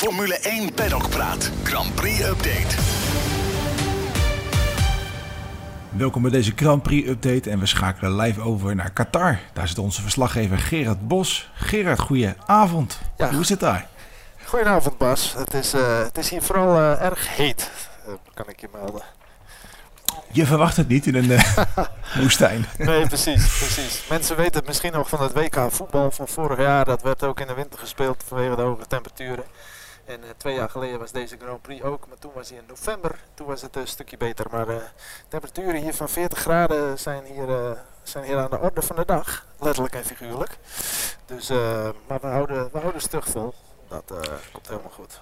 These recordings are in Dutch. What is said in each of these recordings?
Formule 1 Paddock Praat. Grand Prix Update. Welkom bij deze Grand Prix update en we schakelen live over naar Qatar. Daar zit onze verslaggever Gerard Bos. Gerard, goeie avond. Ja. Hoe is het daar? Goedenavond Bas, het is, eh, het is hier vooral eh, erg heet, eh, kan ik je melden. Je verwacht het niet in een woestijn. Nee, precies, precies. Mensen weten het misschien nog van het WK voetbal van vorig jaar. Dat werd ook in de winter gespeeld vanwege de hoge temperaturen. En eh, twee jaar geleden was deze Grand Prix ook, maar toen was hij in november. Toen was het een stukje beter. Maar eh temperaturen hier van 40 graden zijn hier, eh, zijn hier aan de orde van de dag. Letterlijk en figuurlijk. Dus, maar we houden, we houden stug vol. Dat komt helemaal goed.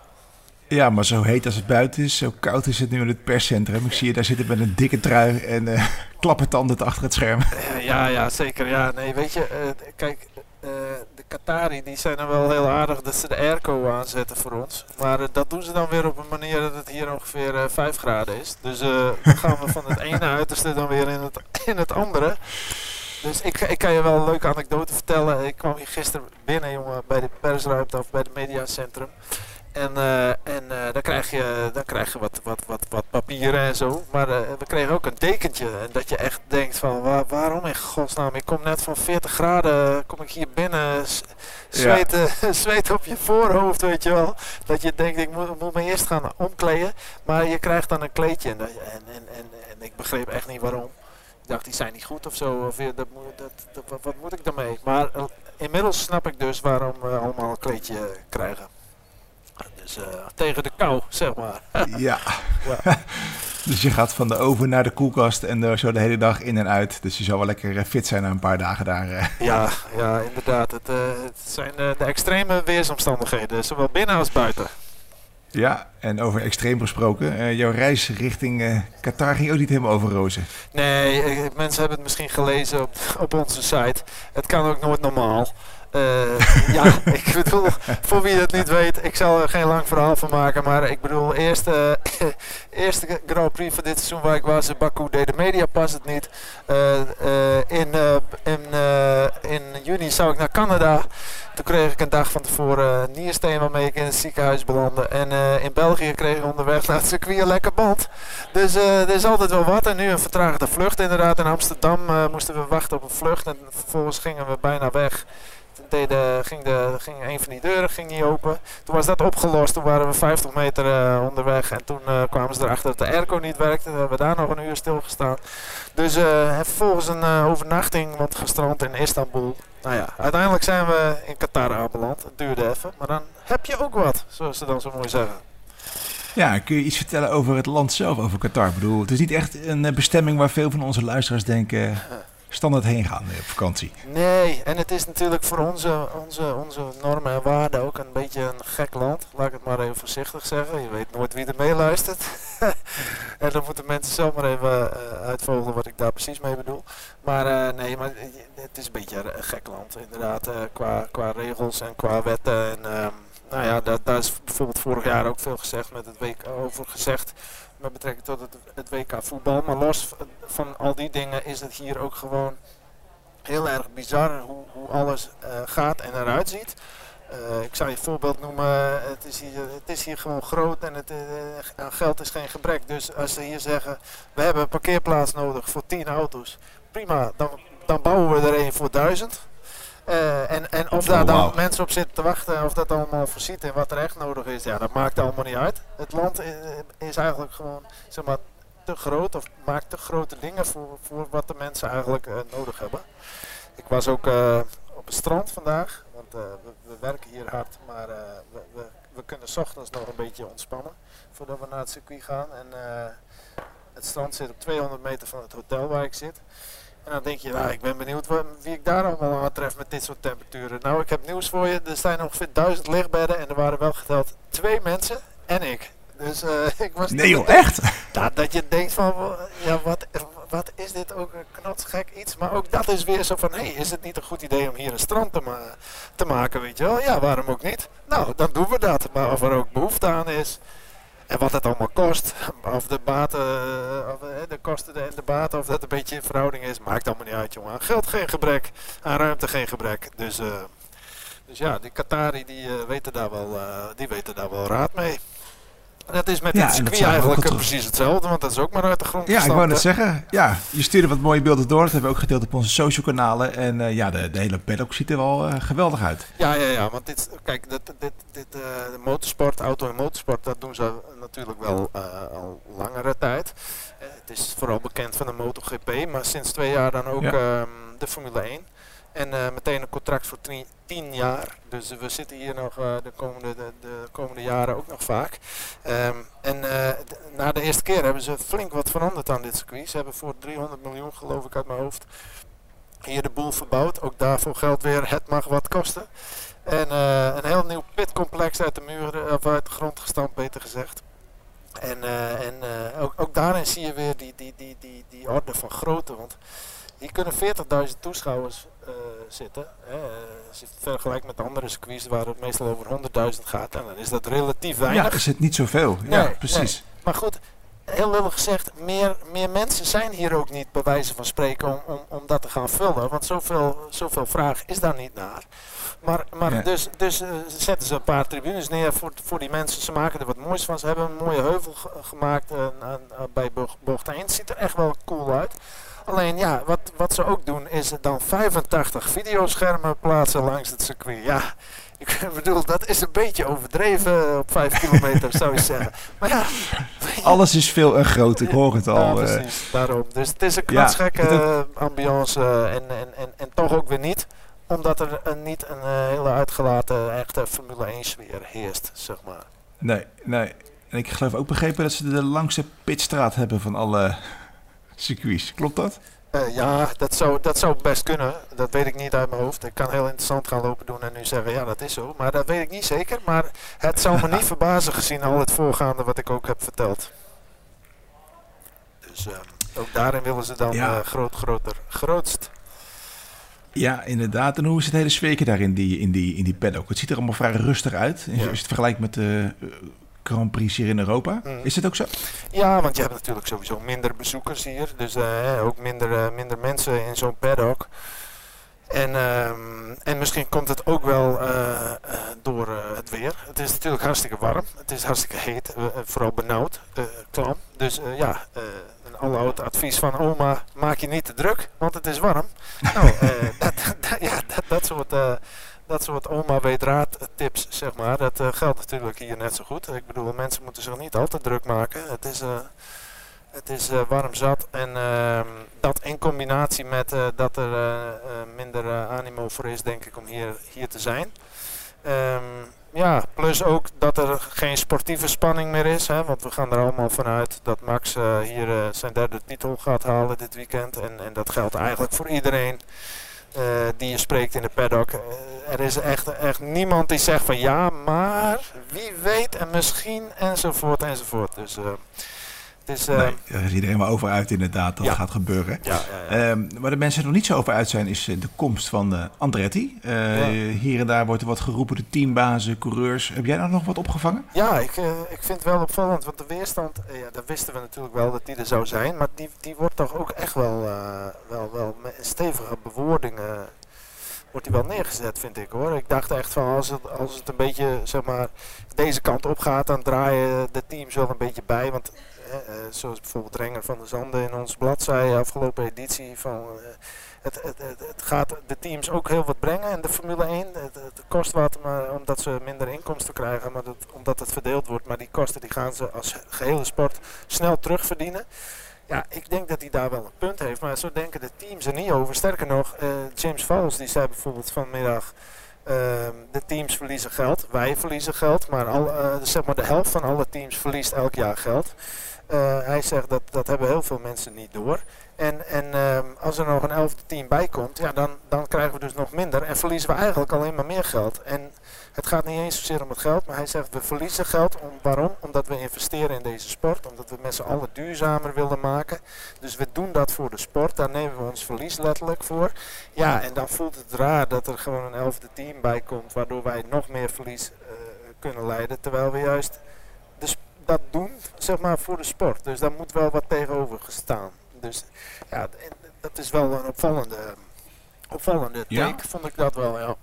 Ja, maar zo heet als het buiten is, zo koud is het nu in het perscentrum. Ik zie je daar zitten met een dikke trui en eh klappertanden achter het scherm. Ja, ja, zeker. Ja, nee, weet je, kijk, eh, de Qatari die zijn dan wel heel aardig dat ze de airco aanzetten voor ons. Maar eh, dat doen ze dan weer op een manier dat het hier ongeveer eh 5 graden is. Dus eh, dan gaan we van het ene uiterste dan weer in het, in het andere. Dus ik, ik kan je wel een leuke anekdote vertellen. Ik kwam hier gisteren binnen, jongen, bij de persruimte of bij het mediacentrum. En, eh, en eh, dan krijg je, dan krijg je wat, wat, wat, wat papieren en zo. Maar eh, we kregen ook een dekentje. En dat je echt denkt van waar- waarom in godsnaam? Ik kom net van 40 graden, kom ik hier binnen. zweet op je voorhoofd, weet je wel. Dat je denkt, ik moet, moet me eerst gaan omkleden. Maar je krijgt dan een kleedje. En, en, en, en, en ik begreep echt niet waarom. Ik dacht, die zijn niet goed of zo. Of, dat, moet- dat, dat, wat, moet ik daarmee? Maar inmiddels snap ik dus waarom we allemaal een kleedje krijgen. Dus eh, tegen de kou, zeg maar. Ja. Dus je gaat van de oven naar de koelkast en er zo de hele dag in en uit. Dus je zal wel lekker eh, fit zijn na een paar dagen daar. eh. Ja, ja inderdaad. Het, het zijn de extreme weersomstandigheden, zowel binnen als buiten. Ja, en over extreem gesproken, jouw reis richting Qatar ging ook niet helemaal over rozen. Nee, mensen hebben het misschien gelezen op, op onze site. Het kan ook nooit normaal. Eh, ja, ik bedoel, voor wie het niet weet, ik zal er geen lang verhaal van maken. Maar ik bedoel, eerste, eerste Grand Prix van dit seizoen waar ik was, in Baku, deed de media pas het niet. Eh, eh, in, eh, in, eh, in juni zou ik naar Canada. Toen kreeg ik een dag van tevoren een niersteen waarmee ik in het ziekenhuis belandde. En eh, in België kreeg ik onderweg naar het circuit lekker band. Dus eh, er is altijd wel wat. En nu een vertraagde vlucht inderdaad. In Amsterdam eh, moesten we wachten op een vlucht. En vervolgens gingen we bijna weg. Ging, de, ging een van die deuren ging niet open. Toen was dat opgelost. Toen waren we 50 meter eh, onderweg. En toen eh, kwamen ze erachter dat de airco niet werkte. Toen hebben we daar nog een uur stilgestaan. Dus eh, en vervolgens een overnachting. Want gestrand in Istanbul. Nou ja, uiteindelijk zijn we in Qatar aanbeland. Het duurde even. Maar dan heb je ook wat. Zoals ze dan zo mooi zeggen. Ja, kun je iets vertellen over het land zelf, over Qatar? Ik bedoel, het is niet echt een bestemming waar veel van onze luisteraars denken standaard heen gaan eh, op vakantie. Nee, en het is natuurlijk voor onze, onze, onze normen en waarden ook een beetje een gek land. Laat ik het maar even voorzichtig zeggen. Je weet nooit wie er meeluistert. en dan moeten mensen zelf maar even eh, uitvogelen wat ik daar precies mee bedoel. Maar eh, nee, maar het is een beetje een gek land inderdaad. qua, qua regels en qua wetten. En, ehm, nou ja, daar, daar is bijvoorbeeld vorig jaar ook veel gezegd met het WK over gezegd. Met betrekking tot het, WK voetbal. Maar los van al die dingen is het hier ook gewoon heel erg bizar hoe, hoe alles eh, gaat en eruit ziet. Eh, ik zou je voorbeeld noemen. Het is hier, het is hier gewoon groot en het, eh, geld is geen gebrek. Dus als ze hier zeggen, we hebben een parkeerplaats nodig voor 10 auto's. Prima, dan, dan bouwen we er een voor 1000. Eh, en, en of daar Oh, dan mensen op zitten te wachten, of dat allemaal voorziet en wat er echt nodig is, ja, dat maakt allemaal niet uit. Het land is eigenlijk gewoon, zeg maar, te groot of maakt te grote dingen voor, voor wat de mensen eigenlijk eh, nodig hebben. Ik was ook eh, op het strand vandaag, want we, we werken hier hard, maar we, we, we kunnen 's ochtends nog een beetje ontspannen voordat we naar het circuit gaan. En het strand zit op 200 meter van het hotel waar ik zit. En dan denk je, nou, ik ben benieuwd wie ik daar allemaal aantref met dit soort temperaturen. Nou, ik heb nieuws voor je. Er zijn ongeveer duizend lichtbedden en er waren wel geteld twee mensen en ik. Dus eh, ik was Nee joh, echt? ja, dat je denkt van, ja, wat, wat is dit ook een knotsgek iets. Maar ook dat is weer zo van, hé, hey, is het niet een goed idee om hier een strand te, ma- te maken, weet je wel? Ja, waarom ook niet? Nou, dan doen we dat. Maar of er ook behoefte aan is en wat het allemaal kost, of de baten, eh, of, eh, de kosten en de baten, of dat een beetje in verhouding is, maakt allemaal niet uit, jongen. Aan geld geen gebrek, aan ruimte geen gebrek. Dus, eh, Dus ja, die Qatari die, weten, daar wel, die weten daar wel raad mee. Dat is met Ja, het circuit eigenlijk precies hetzelfde, want dat is ook maar uit de grond Ja, ik wou net zeggen. Ja, je stuurde wat mooie beelden door. Dat hebben we ook gedeeld op onze social kanalen. En eh, ja, de, de hele paddock ziet er wel eh, geweldig uit. Ja, ja, ja, want dit, kijk, dit, dit, dit, eh, de motorsport, auto en motorsport, dat doen ze natuurlijk wel al langere tijd. Het is vooral bekend van de MotoGP, maar sinds twee jaar dan ook Ja. ehm, de Formule 1. En eh, meteen een contract voor tien- 10 jaar. Dus we zitten hier nog eh, de, komende, de, de komende jaren ook nog vaak. Ehm, en eh, na de eerste keer hebben ze flink wat veranderd aan dit circuit. Ze hebben voor 300 miljoen, geloof ik uit mijn hoofd, hier de boel verbouwd. Ook daarvoor geldt weer, het mag wat kosten. En eh, een heel nieuw pitcomplex uit de muren, of uit de grond gestampt, beter gezegd. En, eh, en eh, ook, ook daarin zie je weer die, die, die, die, die orde van grootte. Want hier kunnen 40.000 toeschouwers eh, zitten. Eh, Als je het vergelijkt met andere circuits waar het meestal over 100.000 gaat, en dan is dat relatief weinig. Ja, is het niet zoveel. Ja, Nee, precies. Maar goed, heel lullig gezegd, meer, meer mensen zijn hier ook niet bij wijze van spreken om, om, om dat te gaan vullen. Want zoveel, zoveel vraag is daar niet naar. Maar, maar Ja. dus, dus eh, zetten ze een paar tribunes neer voor, voor die mensen. Ze maken er wat moois van. Ze hebben een mooie heuvel ge- gemaakt eh, bij bocht, bocht 1. Het ziet er echt wel cool uit. Alleen ja, wat, wat ze ook doen is dan 85 videoschermen plaatsen langs het circuit. Ja, ik bedoel, dat is een beetje overdreven op 5 kilometer zou je zeggen. Maar ja, Alles is veel en groot. Ik hoor het ja, al. eh. precies, daarom. Dus het is een Ja, eh, ambiance eh, en, en, en, en toch ook weer niet. Omdat er eh, niet een eh, hele uitgelaten echte Formule 1 sfeer heerst, zeg maar. Nee, nee. En ik geloof ook begrepen dat ze de langste pitstraat hebben van alle circuits. Klopt dat? Eh, ja, dat zou, dat zou best kunnen. Dat weet ik niet uit mijn hoofd. Ik kan heel interessant gaan lopen doen en nu zeggen, ja dat is zo. Maar dat weet ik niet zeker. Maar het zou me niet verbazen gezien al het voorgaande wat ik ook heb verteld. Dus ehm, ook daarin willen ze dan Ja. eh, groot, groter, grootst. Ja, inderdaad. En hoe is het hele sfeertje daar in die, in die, in die paddock? Het ziet er allemaal vrij rustig uit. Als je Ja. het vergelijkt met de eh, Grand Prix hier in Europa. Mhm. Is het ook zo? Ja, want je hebt natuurlijk sowieso minder bezoekers hier. Dus eh, ook minder, eh, minder mensen in zo'n paddock. En, ehm, en misschien komt het ook wel eh, door het weer. Het is natuurlijk hartstikke warm. Het is hartstikke heet. vooral benauwd. klam. Dus ja, een aloude advies van oma. Maak je niet te druk, want het is warm. nou, dat, dat- ja, dat, dat soort... dat soort oma weet raad tips, zeg maar, dat eh, geldt natuurlijk hier net zo goed. Ik bedoel, mensen moeten zich niet al te druk maken. Het is, eh, het is eh, warm zat en ehm, dat in combinatie met dat er minder animo voor is, denk ik, om hier, hier te zijn. Ehm, ja, plus ook dat er geen sportieve spanning meer is. Hè, want we gaan er allemaal vanuit dat Max hier zijn derde titel gaat halen dit weekend. En, en dat geldt eigenlijk voor iedereen die je spreekt in de paddock. Eh, er is echt, echt niemand die zegt van ja, maar wie weet en misschien enzovoort enzovoort. Dus eh, eh, nee, daar is iedereen wel over uit inderdaad. Dat Ja. gaat gebeuren. ja. Ehm, waar de mensen er nog niet zo over uit zijn, is eh, de komst van eh, Andretti. Eh. Hier en daar wordt er wat geroepen, de teambazen, coureurs. Heb jij daar nog wat opgevangen? Ja, ik, eh, ik vind het wel opvallend, want de weerstand, eh, ja, dat wisten we natuurlijk wel dat die er zou zijn, maar die, die wordt toch ook echt wel, eh, wel, wel met stevige bewoordingen wordt die wel neergezet, vind ik hoor. Ik dacht echt van als het, als het een beetje, zeg maar, deze kant op gaat, dan draaien de teams wel een beetje bij, want eh, eh, zoals bijvoorbeeld Renger van der Zanden in ons blad zei, afgelopen editie, van eh, het, het, het, het gaat de teams ook heel wat brengen in de Formule 1. Het, het kost wat maar omdat ze minder inkomsten krijgen, maar dat, omdat het verdeeld wordt. Maar die kosten die gaan ze als gehele sport snel terugverdienen. Ja, ik denk dat hij daar wel een punt heeft, maar zo denken de teams er niet over. Sterker nog, eh, James Falls die zei bijvoorbeeld vanmiddag, ehm, de teams verliezen geld, wij verliezen geld, maar, al, eh, zeg maar de helft van alle teams verliest elk jaar geld. Eh, hij zegt dat dat hebben heel veel mensen niet door. En, en ehm, als er nog een elfde team bij komt, ja, dan, dan krijgen we dus nog minder. En verliezen we eigenlijk alleen maar meer geld. En het gaat niet eens zozeer om het geld, maar hij zegt we verliezen geld. Om, waarom? Omdat we investeren in deze sport. Omdat we met z'n allen duurzamer willen maken. Dus we doen dat voor de sport. Daar nemen we ons verlies letterlijk voor. Ja, en dan voelt het raar dat er gewoon een elfde team bij komt. Waardoor wij nog meer verlies eh, kunnen leiden. Terwijl we juist de dat doen, zeg maar, voor de sport. Dus daar moet wel wat tegenover gestaan. Dus ja, dat is wel een opvallende, opvallende Ja. take, vond ik dat wel, ja.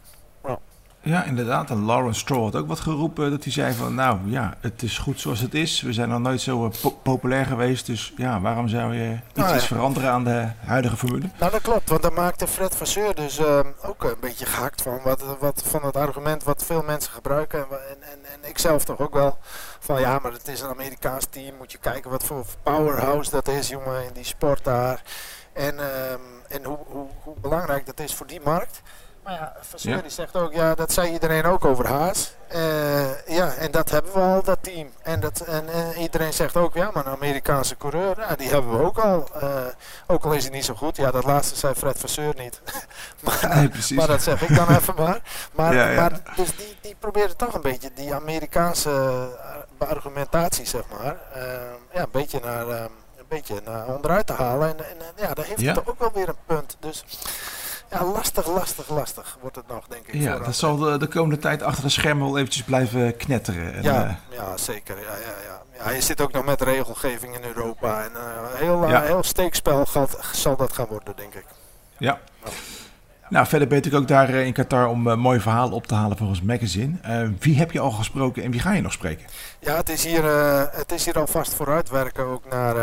Ja, inderdaad. En Lawrence Stroll had ook wat geroepen. Dat hij zei van, nou ja, het is goed zoals het is. We zijn nog nooit zo eh, po- populair geweest. Dus ja, waarom zou je iets Nou ja. veranderen aan de huidige formule? Nou, dat klopt, want daar maakte Fred Vasseur dus ehm, ook een beetje gehakt van. Wat, wat, van het argument wat veel mensen gebruiken. En, en, en ik zelf toch ook wel. Van ja, maar het is een Amerikaans team. Moet je kijken wat voor powerhouse dat is, jongen, in die sport daar. En, ehm, en hoe, hoe, hoe belangrijk dat is voor die markt. Maar ja, Vasseur Ja. die zegt ook, ja, dat zei iedereen ook over Haas. Eh, ja, en dat hebben we al, dat team. En, dat, en, en iedereen zegt ook, ja, maar een Amerikaanse coureur, ja, die hebben we ook al. Eh, ook al is hij niet zo goed. Ja, dat laatste zei Fred Vasseur niet. maar, Nee, precies. maar dat zeg ik dan even maar. Maar, Ja, ja. maar dus die, die probeerde toch een beetje die Amerikaanse eh, argumentatie, zeg maar, eh, ja, een beetje naar, eh, een beetje naar onderuit te halen. En, en eh, ja, daar heeft toch ook wel weer een punt. Dus ja, lastig, lastig, lastig wordt het nog, denk ik. Ja, dat zal de, de komende tijd achter de schermen wel eventjes blijven knetteren. En, ja, eh, ja, zeker. Ja, ja, ja. Hij zit ook nog met regelgeving in Europa. En eh, heel, eh, heel steekspel gaat, zal dat gaan worden, denk ik. ja. Nou, verder ben je natuurlijk ook daar in Qatar om eh, mooie verhalen op te halen voor ons magazine. Wie heb je al gesproken en wie ga je nog spreken? Ja, het is hier, eh, het is hier alvast vooruitwerken ook naar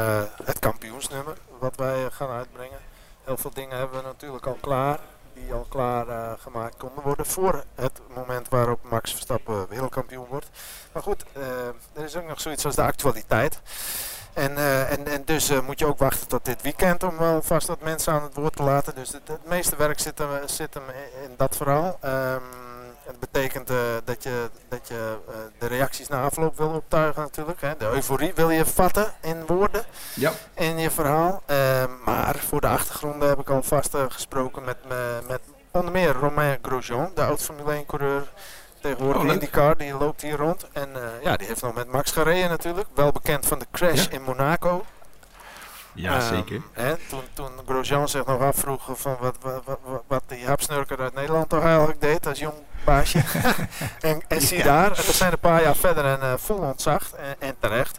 het kampioensnummer. Wat wij gaan uitbrengen. Heel veel dingen hebben we natuurlijk al klaar. Die al klaar eh, gemaakt konden worden voor het moment waarop Max Verstappen wereldkampioen wordt. Maar goed, eh, er is ook nog zoiets als de actualiteit. En, eh, en, en dus moet je ook wachten tot dit weekend om wel vast wat mensen aan het woord te laten. Dus het, meeste werk zit hem, zit in- dat verhaal. Het betekent eh, dat je, dat je eh, de reacties na afloop wil optuigen natuurlijk. Hè. De euforie wil je vatten in woorden Ja. in je verhaal. Ehm, maar voor de achtergronden heb ik al vast eh, gesproken met, me- met onder meer Romain Grosjean, de oud Formule 1 coureur. Tegenwoordig Oh. IndyCar, die loopt hier rond. En eh, ja, die heeft nog met Max gereden natuurlijk. Wel bekend van de crash Ja. in Monaco. Ja, Ehm, zeker. Hè, toen, toen Grosjean zich nog afvroeg van wat, wat, wat, wat die hapsnurker uit Nederland toch eigenlijk deed als jong baasje. en, en zie Ja. daar, we zijn een paar jaar verder en eh, vol ontzacht en, en terecht.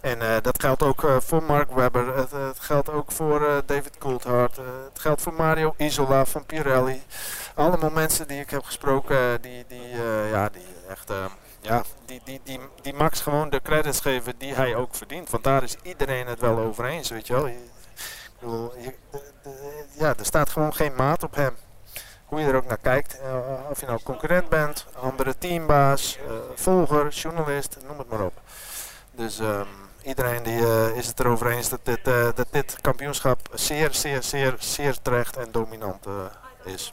En eh, dat geldt ook eh, voor Mark Webber, het, het geldt ook voor eh, David Coulthard, eh, het geldt voor Mario Isola van Pirelli. Allemaal mensen die ik heb gesproken, eh, die, die, eh, ja, die echt... ja, die, die, die, die Max gewoon de credits geven die hij ook verdient. Want daar is iedereen het wel over eens, weet je wel. Je- ik bedoel, je- de- de- ja, er staat gewoon geen maat op hem. Hoe je er ook naar kijkt. eh, of je nou concurrent bent, andere teambaas, eh, volger, journalist, noem het maar op. Dus ehm, iedereen die, eh, is het erover eens dat dit, dat dit kampioenschap zeer, zeer, zeer, zeer terecht en dominant is.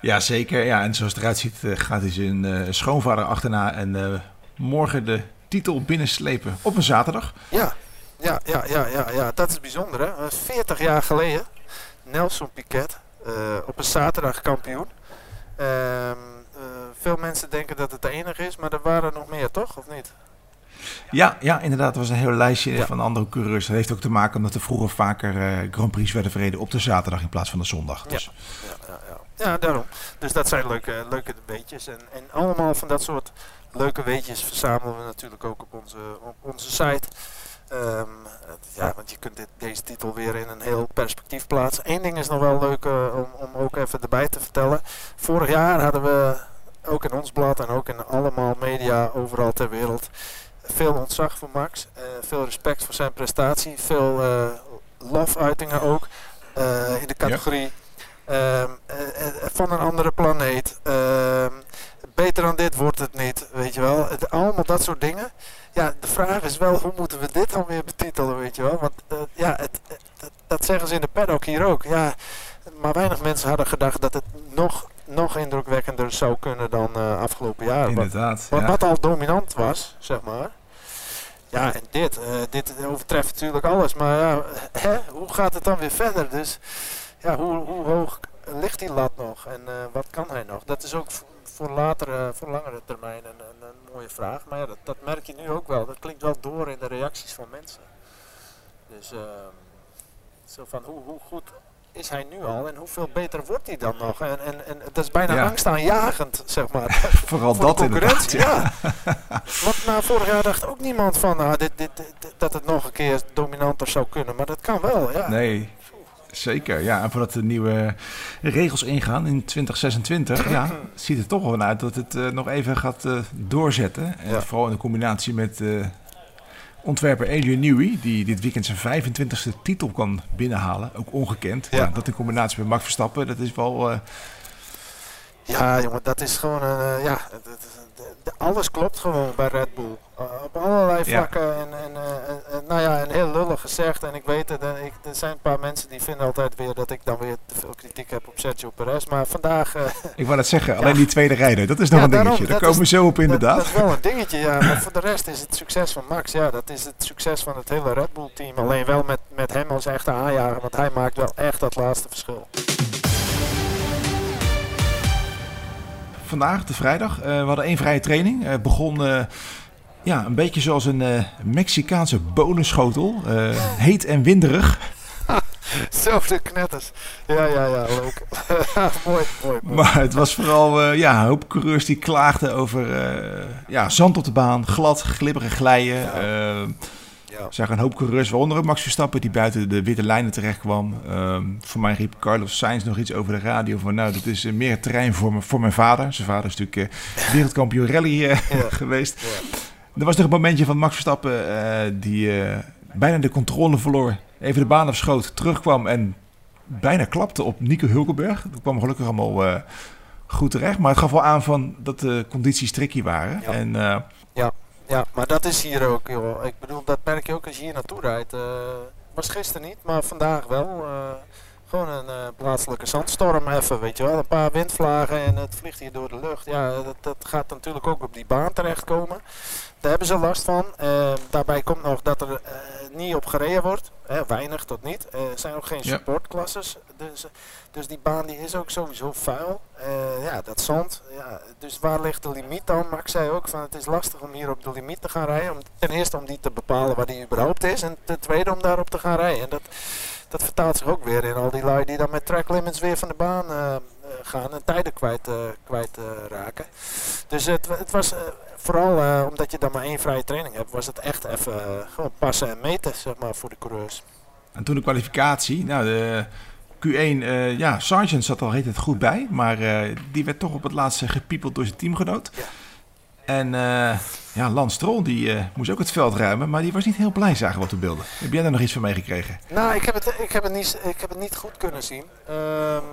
Ja, zeker. Ja, en zoals het eruit ziet eh, gaat hij zijn eh, schoonvader achterna en eh, morgen de titel binnenslepen op een zaterdag. Ja, ja, ja, ja, ja, ja. dat is bijzonder hè. Eh, 40 jaar geleden, Nelson Piquet, op een zaterdag kampioen. Ehm, eh, veel mensen denken dat het de enige is, maar er waren nog meer toch, of niet? Ja, ja, inderdaad. Er was een heel lijstje Ja. van andere coureurs. Dat heeft ook te maken omdat er vroeger vaker eh, Grand Prix werden verreden op de zaterdag in plaats van de zondag. Dus, Ja, ja, ja. ja daarom. Dus dat zijn leuke, leuke weetjes. En, en allemaal van dat soort leuke weetjes verzamelen we natuurlijk ook op onze, op onze site. Ehm, ja, want je kunt dit, deze titel weer in een heel perspectief plaatsen. Eén ding is nog wel leuk eh, om, om ook even erbij te vertellen. Vorig jaar hadden we ook in ons blad en ook in allemaal media overal ter wereld veel ontzag voor Max. eh, veel respect voor zijn prestatie. Veel eh love-uitingen ook eh, in de categorie ehm, eh, eh, van een andere planeet. Ehm, beter dan dit wordt het niet, weet je wel. Het, allemaal dat soort dingen. Ja, de vraag is wel, hoe moeten we dit dan weer betitelen, weet je wel. Want ja, het, het- dat, zeggen ze in de paddock hier ook. Ja, maar weinig mensen hadden gedacht dat het nog, nog indrukwekkender zou kunnen dan afgelopen jaar. Inderdaad. wat, ja. wat al dominant was, zeg maar. Ja, en dit, eh, dit overtreft natuurlijk alles. Maar ja, hè, hoe gaat het dan weer verder? Dus ja, hoe, hoe hoog ligt die lat nog? En eh, wat kan hij nog? Dat is ook voor latere, voor langere termijn een, een, een mooie vraag. Maar ja, dat, dat merk je nu ook wel. Dat klinkt wel door in de reacties van mensen. Dus ehm, zo van, hoe, hoe goed is hij nu al? En hoeveel beter wordt hij dan nog? En, en, en dat is bijna Ja. angstaanjagend, zeg maar. Vooral voor dat de concurrentie, ja. Want na vorig jaar dacht ook niemand van ah, dit, dit, dit- dat het nog een keer dominanter zou kunnen. Maar dat kan wel, ja. Nee. Zeker, ja. En voordat de nieuwe regels ingaan in 2026, ja, ziet het toch wel uit dat het uh, nog even gaat uh, doorzetten. En Ja. vooral in de combinatie met uh, ontwerper Adrian Newey, die dit weekend zijn 25e titel kan binnenhalen. Ook ongekend. Ja. Dat in combinatie met Max Verstappen, dat is wel... eh, Ja, jongen, dat is gewoon een. eh, ja, alles klopt gewoon bij Red Bull. Uh, op allerlei Ja. vlakken. En, en, eh, en- en, nou ja, en heel lullig gezegd. En ik weet het, en ik, er zijn een paar mensen die vinden altijd weer dat ik dan weer te veel kritiek heb op Sergio Perez. Maar vandaag. eh, ik wou net zeggen, alleen die tweede rijder, dat is nog Ja, een daarom, dingetje. Daar dat komen we zo op dat, inderdaad. dat is wel een dingetje, ja. Maar voor de rest is het succes van Max. Ja, dat is het succes van het hele Red Bull team. Alleen wel met, met hem als echte aanjager. Want hij maakt wel echt dat laatste verschil. Vandaag, de vrijdag, eh, we hadden één vrije training. Het begon eh, ja, een beetje zoals een eh, Mexicaanse bonenschotel. Eh, heet en winderig. Zo, de knetters. Ja, ja, ja, leuk. mooi, mooi, mooi. Maar het was vooral eh, ja, een hoop coureurs die klaagden over eh, ja, zand op de baan, glad, glibberig glijden. Ja. Eh, Ja. zagen een hoop coureurs, waaronder ook Max Verstappen, die buiten de witte lijnen terecht kwam. Ehm, voor mij riep Carlos Sainz nog iets over de radio van, nou, dit is eh, meer terrein voor, me- voor mijn vader. Zijn vader is natuurlijk eh, wereldkampioen rally eh, geweest. Er was nog een momentje van Max Verstappen die bijna de controle verloor. Even de baan afschoot, terugkwam en bijna klapte op Nico Hulkenberg. Dat kwam gelukkig allemaal goed terecht. Maar het gaf wel aan van dat de condities tricky waren. Ja. En Ja, maar dat is hier ook, joh. Ik bedoel, dat merk je ook als je hier naartoe rijdt. Eh, was gisteren niet, maar vandaag wel. Gewoon een eh, plaatselijke zandstorm even, weet je wel. Een paar windvlagen en het vliegt hier door de lucht. Ja, dat, dat gaat natuurlijk ook op die baan terechtkomen. Daar hebben ze last van. Eh, daarbij komt nog dat er eh, niet op gereden wordt. Hè, weinig tot niet. Eh, Er zijn ook geen supportklasses. Dus, dus die baan die is ook sowieso vuil. Ja, dat zand. Ja, dus waar ligt de limiet dan? Max zei ook van het is lastig om hier op de limiet te gaan rijden. Om, ten eerste om die te bepalen waar die überhaupt is. En ten tweede om daarop te gaan rijden. En dat, dat vertaalt zich ook weer in al die lui die dan met track limits weer van de baan eh, eh, gaan en tijden kwijt, eh, kwijt raken. Dus het, het was vooral omdat je dan maar één vrije training hebt, was het echt even gewoon passen en meten zeg maar, voor de coureurs. En toen de kwalificatie, nou de Q1, eh, ja, Sargent zat al heet het goed bij, maar die werd toch op het laatste gepiepeld door zijn teamgenoot. Ja. En ja, Lance Stroll die eh, moest ook het veld ruimen, maar die was niet heel blij, zagen we op de beelden. Heb jij daar nog iets van meegekregen? Nou, ik heb het, ik heb het, niet, ik heb het niet goed kunnen zien. Ehm,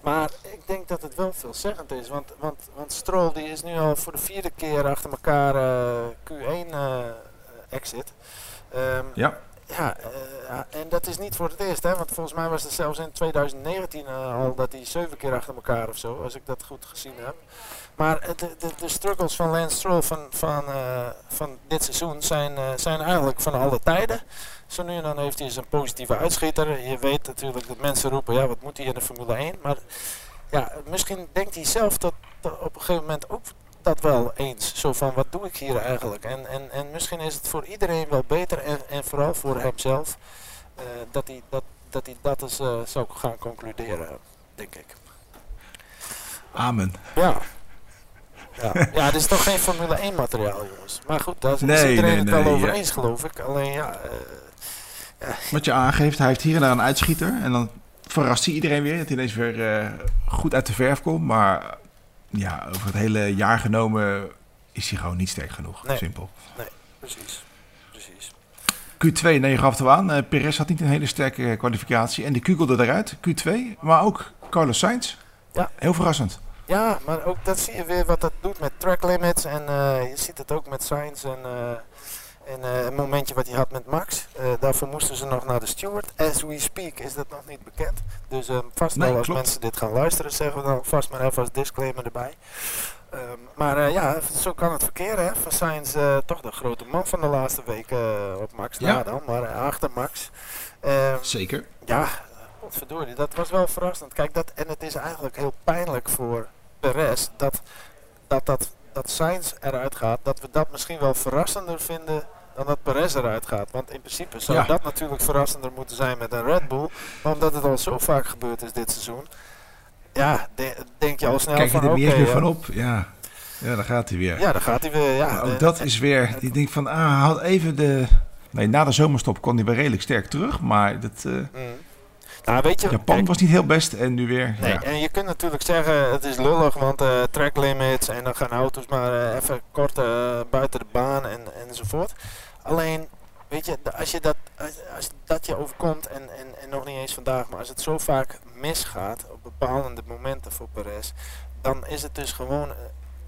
maar ik denk dat het wel veelzeggend is. Want, want, want Stroll die is nu al voor de vierde keer achter elkaar eh, Q1 eh, exit. Ehm, Ja. Ja, en dat is niet voor het eerst, hè? want volgens mij was het zelfs in 2019 eh, al dat hij zeven keer achter elkaar of zo, als ik dat goed gezien heb. Maar de, de, de struggles van Lance Stroll van, van, eh, van dit seizoen zijn, eh, zijn eigenlijk van alle tijden. Zo nu en dan heeft hij eens een positieve uitschieter. Je weet natuurlijk dat mensen roepen, ja, wat moet hij in de Formule 1? Maar ja, misschien denkt hij zelf dat, dat op een gegeven moment ook dat wel eens. Zo van, wat doe ik hier eigenlijk? En, en, en misschien is het voor iedereen wel beter en, en vooral voor hemzelf eh, dat, hij, dat, dat hij dat eens zou gaan concluderen, denk ik. Amen. Ja. Ja, ja dit is toch geen Formule 1 materiaal, jongens. Maar goed, daar is Nee, iedereen nee, het wel nee, over ja. eens, geloof ik. Alleen ja, eh, Wat je aangeeft, hij heeft hier en daar een uitschieter en dan verrast hij iedereen weer dat hij ineens weer eh, goed uit de verf komt. Maar ja, over het hele jaar genomen is hij gewoon niet sterk genoeg. Nee. Simpel. precies. Precies. Q2, nee, je gaf het al aan. Eh, Perez had niet een hele sterke kwalificatie en die kukelde eruit. Q2, maar ook Carlos Sainz. Ja. Heel verrassend. Ja, maar ook dat zie je weer wat dat doet met track limits. En eh, je ziet het ook met Sainz en, eh, en eh, een momentje wat hij had met Max. Daarvoor moesten ze nog naar de steward. As we speak is dat nog niet bekend. Dus eh, vast Nee, wel als mensen dit gaan luisteren, zeggen we dan vast maar even als disclaimer erbij. Ehm, maar ja, zo kan het verkeren. Hè? Van Sainz toch de grote man van de laatste weken op Max Ja. na dan, maar achter Max. Ehm, Zeker. ja, godverdorie, dat was wel verrassend. Kijk, dat, en het is eigenlijk heel pijnlijk voor Perez dat dat, dat, dat Sainz eruit gaat. Dat we dat misschien wel verrassender vinden dan dat Perez eruit gaat. Want in principe zou Ja. dat natuurlijk verrassender moeten zijn met een Red Bull. Maar omdat het al zo vaak gebeurd is dit seizoen. Ja, de- denk je al snel Kijk je van er meer ja, van op? Ja. ja, daar gaat hij weer. ja, dan gaat hij weer. Ja, Maar ook eh, dat eh, is weer, die denkt van, ah, haal even de... Nee, na de zomerstop kon hij weer redelijk sterk terug, maar dat... eh, mm. Nou, weet je, Japan kijk, was niet heel best en nu weer. Nee, ja. en je kunt natuurlijk zeggen, het is lullig, want eh track limits en dan gaan auto's maar eh, even kort eh, buiten de baan en, enzovoort. Alleen, weet je, als, je dat, als, als dat je overkomt, en, en, en nog niet eens vandaag, maar als het zo vaak misgaat op bepalende momenten voor Perez, dan is het dus gewoon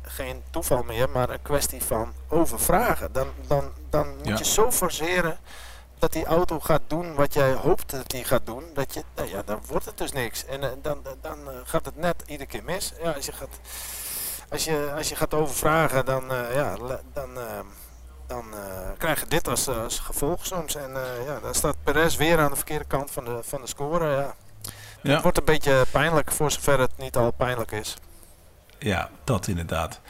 geen toeval meer, maar een kwestie van overvragen. Dan, dan, dan moet Ja. je zo forceren dat die auto gaat doen wat jij hoopt dat die gaat doen, dat je, nou ja, dan wordt het dus niks. En eh, dan, dan, eh, gaat het net iedere keer mis. Ja, als je gaat, als je, als je gaat overvragen, dan, eh, ja, dan, eh, dan krijg je dit als, als gevolg soms. En ja, dan staat Perez weer aan de verkeerde kant van de, van de score. Ja. Ja. Het wordt een beetje pijnlijk, voor zover het niet al pijnlijk is. Ja, dat inderdaad.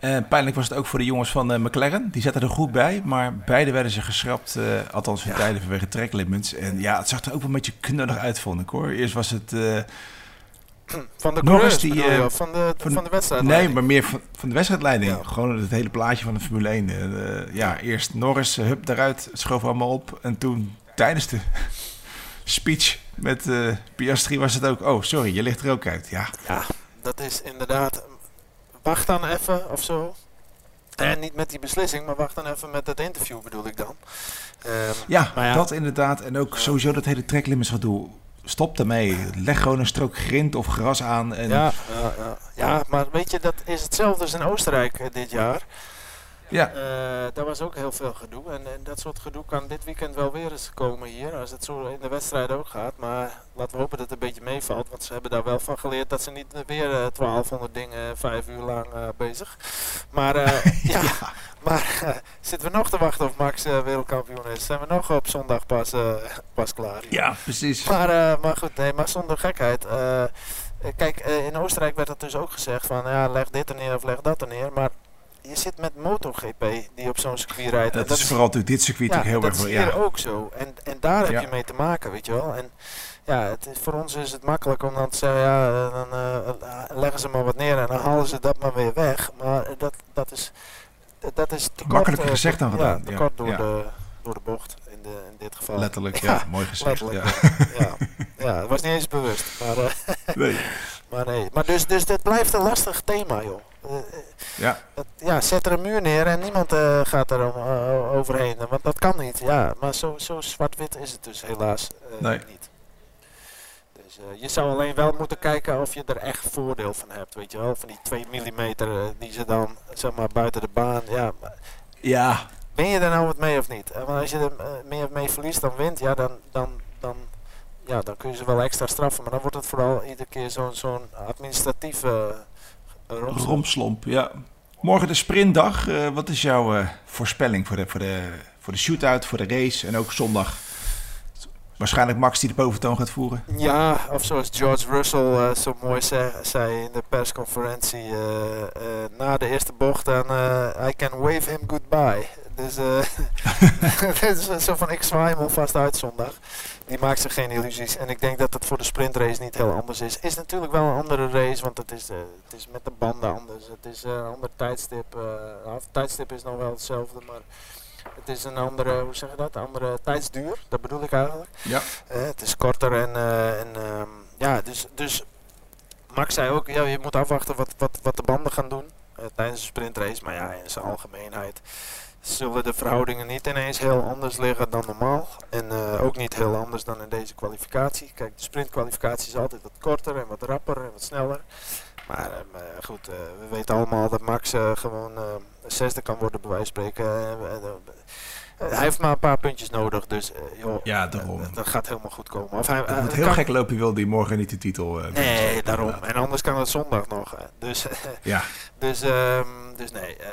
En pijnlijk was het ook voor de jongens van eh, McLaren. Die zaten er goed bij, maar beide werden ze geschrapt. eh, althans hun tijden vanwege track limits. En ja, het zag er ook wel een beetje knullig uit, vond ik hoor. Eerst was het... eh, Van de Norris die, je, eh, van de, van- van de wedstrijd. nee, maar meer van, van de wedstrijdleiding. Ja. Gewoon het hele plaatje van de Formule 1. Eh, ja, eerst Norris, eh, hup daaruit, schoof allemaal op. En toen tijdens de speech met eh Piastri was het ook... Oh, sorry, je ligt er ook uit. Ja, Ja, dat is inderdaad. Wacht dan even of zo. En niet met die beslissing, maar wacht dan even met het interview bedoel ik dan. Ehm, Ja, dat inderdaad. En ook sowieso dat hele tracklimits gedoe. Stop daarmee. Leg gewoon een strook grind of gras aan. En ja, ja, ja. ja, maar weet je, dat is hetzelfde als in Oostenrijk eh, dit jaar. Ja, Eh, daar was ook heel veel gedoe. En, en dat soort gedoe kan dit weekend wel weer eens komen hier. Als het zo in de wedstrijd ook gaat. Maar laten we hopen dat het een beetje meevalt. Want ze hebben daar wel van geleerd dat ze niet eh, weer eh, 1200 dingen vijf uur lang eh, bezig. Maar eh, ja, maar eh, zitten we nog te wachten of Max eh, wereldkampioen is? Zijn we nog op zondag pas, eh, pas klaar? ja, precies. Maar, eh, maar goed, nee, maar zonder gekheid. eh, eh, kijk, eh, in Oostenrijk werd dat dus ook gezegd van ja, leg dit er neer of leg dat er neer. Maar je zit met MotoGP die op zo'n circuit rijdt. en Dat is vooral natuurlijk dit circuit ja, natuurlijk heel dat erg... is hier Ja, ook zo. En, en daar heb Ja. je mee te maken, weet je wel. En ja, het voor ons is het makkelijk om dan te zeggen, ja, dan eh, leggen ze maar wat neer en dan halen ze dat maar weer weg. Maar dat, dat is, dat is te kort, Makkelijker eh, gezegd dan ja, gedaan, ja. door, Ja. de, door de bocht in, de, in dit geval. letterlijk. Ja, Ja, mooi gezegd. Ja. ja. ja. ja, het was niet eens bewust. Maar, eh, Nee. maar nee. Maar dus, dus dit blijft een lastig thema, joh. Eh, eh, Ja, ja, zet er een muur neer en niemand eh, gaat er overheen. Want dat kan niet. Ja, maar zo, zo zwart-wit is het dus helaas Nee. niet. Dus je zou alleen wel moeten kijken of je er echt voordeel van hebt, weet je wel. Van die 2 mm die ze dan, zeg maar, buiten de baan. Ja, maar ja, ben je er nou wat mee of niet? Want als je er meer mee verliest dan wint, ja, dan, dan, dan, ja, dan kun je ze wel extra straffen. Maar dan wordt het vooral iedere keer zo'n zo'n administratieve uh, romslomp. romslomp. Ja. Morgen de sprintdag. Eh, wat is jouw eh, voorspelling voor de, voor, de, voor de shootout, voor de race en ook zondag? Waarschijnlijk Max die de boventoon gaat voeren. Ja, of zoals George Russell eh, zo mooi zei, zei in de persconferentie eh, eh, na de eerste bocht dan eh, I can wave him goodbye. Dus, eh dus zo van ik zwaai hem alvast uit zondag. Die maakt zich geen illusies. En ik denk dat het voor de sprintrace niet heel anders is. Is natuurlijk wel een andere race, want het is, eh, het is met de banden anders. Het is eh, een ander tijdstip. het tijdstip is nog wel hetzelfde, maar het is een andere, hoe zeg je dat? Een andere tijdsduur. Dat bedoel ik eigenlijk. Ja. Het is korter en, en ehm, ja, dus, dus Max zei ook, ja, je moet afwachten wat, wat, wat de banden gaan doen tijdens de sprintrace. Maar ja, in zijn algemeenheid zullen de verhoudingen niet ineens heel anders liggen dan normaal. En eh, ook niet heel anders dan in deze kwalificatie. Kijk, de sprintkwalificatie is altijd wat korter en wat rapper en wat sneller. Maar ehm, eh, goed, eh, we weten allemaal dat Max gewoon zesde kan worden bij wijze van spreken. Eh, eh, eh, hij heeft maar een paar puntjes nodig, dus eh, joh, Ja, daarom. dat, dat gaat helemaal goed komen. Of hij, Het moet heel kan- gek lopen, wil die morgen niet de titel. eh. Nee, daarom. Inderdaad. En anders kan het zondag nog. Dus, Ja, dus, ehm, dus nee, eh,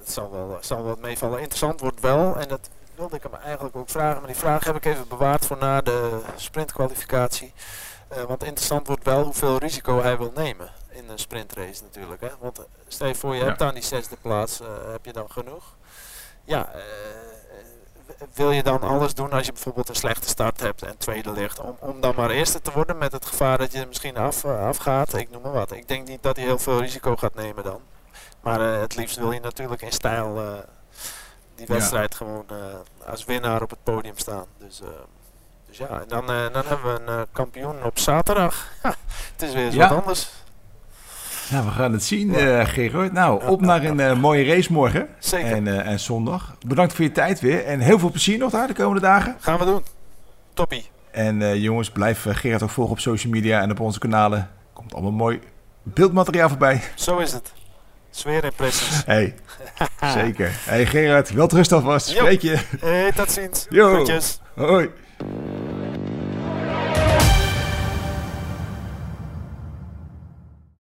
het zal wel, zal wel meevallen. Interessant wordt wel, en dat wilde ik hem eigenlijk ook vragen, maar die vraag heb ik even bewaard voor na de sprintkwalificatie. Eh, want interessant wordt wel hoeveel risico hij wil nemen in een sprintrace natuurlijk. Hè? Want eh, stel je voor, je Ja. hebt aan die zesde plaats, eh, heb je dan genoeg? Ja, eh, wil je dan alles doen als je bijvoorbeeld een slechte start hebt en tweede ligt, om, om dan maar eerste te worden met het gevaar dat je er misschien af, eh, afgaat? Ik noem maar wat. Ik denk niet dat hij heel veel risico gaat nemen dan. Maar eh, het liefst wil je natuurlijk in stijl eh, die Ja. wedstrijd gewoon als winnaar op het podium staan. Dus, Dus ja, en dan, dan hebben we een kampioen op zaterdag. Ja, het is weer eens Ja. wat anders. Nou, we gaan het zien, eh Gerard. Nou, op naar een eh, mooie race morgen Zeker. en, eh, en zondag. Bedankt voor je tijd weer en heel veel plezier nog daar de komende dagen. Gaan we doen. Toppie. En jongens, blijf Gerard ook volgen op social media en op onze kanalen. Komt allemaal mooi beeldmateriaal voorbij. Zo is het. Sfeerimpressies. Hey, zeker. Hey Gerard, wel rust alvast. Jo. Spreek je. Hey, tot ziens. Yo. Groetjes. Hoi.